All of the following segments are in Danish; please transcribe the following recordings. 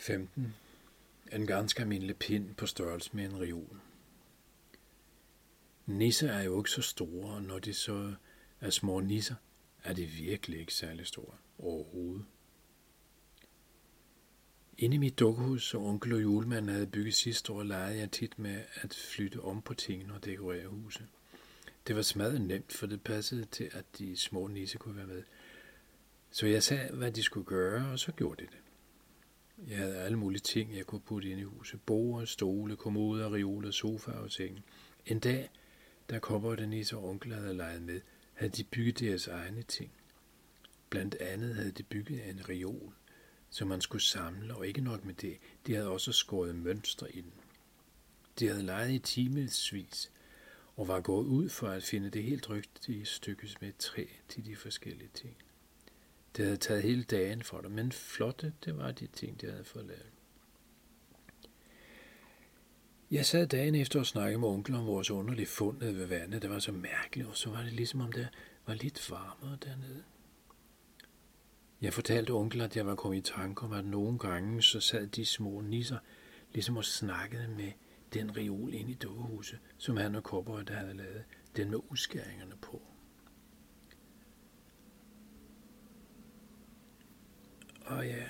15. En ganske almindelig pind på størrelse med en reol. Nisser er jo ikke så store, og når de så er små nisser, er de virkelig ikke særlig store overhovedet. Inde i mit dukkehus, som onkel og julemanden havde bygget sidste år, legede jeg tit med at flytte om på tingene og dekorere huset. Det var smadret nemt, for det passede til, at de små nisser kunne være med. Så jeg sagde, hvad de skulle gøre, og så gjorde de det. Jeg havde alle mulige ting, jeg kunne putte ind i huset. Borde, stole, kommoder, reoler, sofa og ting. En dag, da Kopper og Denise og onkel havde leget med, havde de bygget deres egne ting. Blandt andet havde de bygget en reol, som man skulle samle, og ikke nok med det, de havde også skåret mønstre i den. De havde leget i timesvis, og var gået ud for at finde det helt rigtige stykke med træ til de forskellige ting. Det havde taget hele dagen for dem, men flotte, det var de ting, de havde fået lavet. Jeg sad dagen efter og snakkede med onkel om vores underlige fund nede ved vandet. Det var så mærkeligt, og så var det ligesom om det var lidt varmere dernede. Jeg fortalte onkel, at jeg var kommet i tanke om, at nogle gange så sad de små nisser ligesom og snakkede med den reol ind i dukkehuset, som han og Kopper der havde lavet, den med udskæringerne på. Og ja,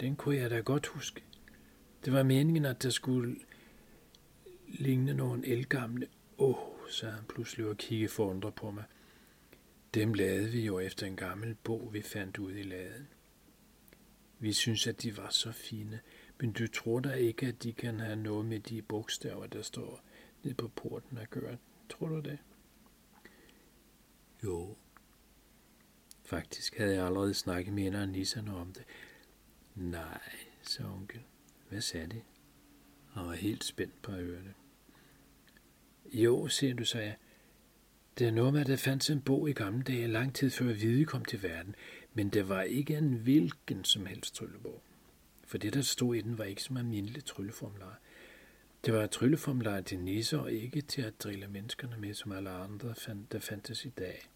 den kunne jeg da godt huske. Det var meningen, at der skulle ligne nogle elgamle. Åh, oh, sagde han pludselig og kiggede forundret på mig. Dem lavede vi jo efter en gammel bog, vi fandt ud i laden. Vi synes, at de var så fine, men du tror da ikke, at de kan have noget med de bogstaver, der står nede på porten at gøre. Tror du det? Jo. Faktisk havde jeg allerede snakket med en af nisserne om det. Nej, sagde onkel. Hvad sagde det? Han var helt spændt på at høre det. Jo, siger du, sagde jeg. Det er noget med, at der fandt en bog i gamle dage, lang tid før Hvide kom til verden, men det var ikke en hvilken som helst tryllebog. For det, der stod i den, var ikke som almindelig trylleformular. Det var et trylleformular til nisser og ikke til at drille menneskerne med, som alle andre, fandt, der fandtes i dag.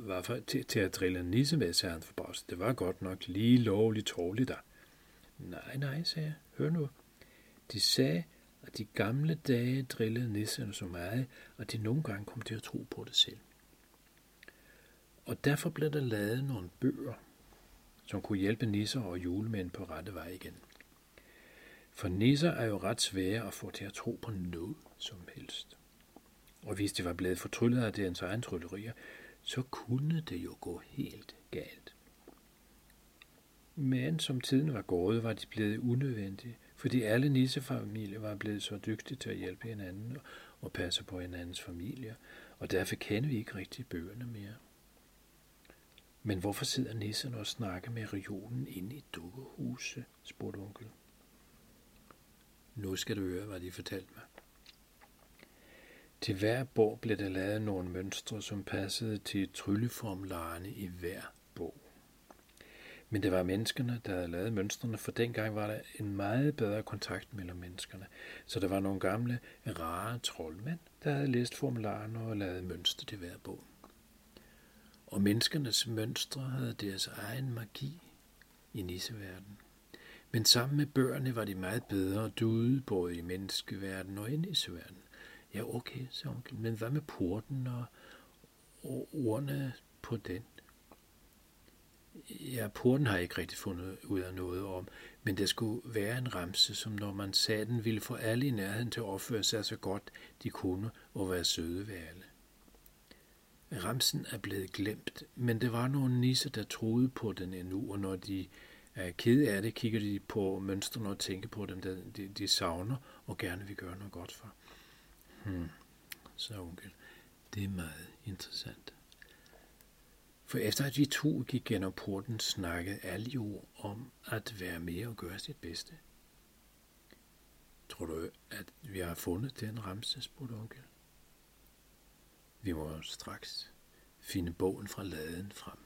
Hvorfor til, til at drille nisse med, sagde han forbavset. Det var godt nok lige lovligt tårligt der. Nej, nej, sagde jeg. Hør nu. De sagde, at de gamle dage drillede nisserne så meget, at de nogle gange kom til at tro på det selv. Og derfor blev der lavet nogle bøger, som kunne hjælpe nisser og julemænd på rette vej igen. For nisser er jo ret svære at få til at tro på noget som helst. Og hvis de var blevet fortryllet af deres egen tryllerier, så kunne det jo gå helt galt. Men som tiden var gået, var de blevet unødvendige, fordi alle nissefamilier var blevet så dygtige til at hjælpe hinanden og passe på hinandens familier, og derfor kender vi ikke rigtig bøgerne mere. Men hvorfor sidder nisserne og snakker med regionen inde i dukkehuset, spurgte onkel. Nu skal du høre, hvad de fortalte mig. Til hver bog blev der lavet nogle mønstre, som passede til trylleformularerne i hver bog. Men det var menneskerne, der havde lavet mønstrene, for dengang var der en meget bedre kontakt mellem menneskerne. Så der var nogle gamle, rare troldmænd, der havde læst formularerne og lavet mønstre til hver bog. Og menneskernes mønstre havde deres egen magi i nisseverdenen. Men sammen med bøgerne var de meget bedre duede, både i menneskeverdenen og i nisseverdenen. Ja, okay, sagde onkel, men hvad med porten og, og ordene på den? Ja, porten har jeg ikke rigtig fundet ud af noget om, men det skulle være en ramse, som når man sagde den, ville få alle i nærheden til at opføre sig så godt de kunne og være søde ved alle. Ramsen er blevet glemt, men det var nogle nisser, der troede på den endnu, og når de er kede af det, kigger de på mønstrene og tænker på dem, der de, de savner og gerne vil gøre noget godt for. Hmm, så onkel. Det er meget interessant. For efter at vi to gik gennem porten, snakkede alle jo om at være med og gøre sit bedste. Tror du, at vi har fundet den ramse, spurgte onkel. Vi må straks finde bogen fra laden frem.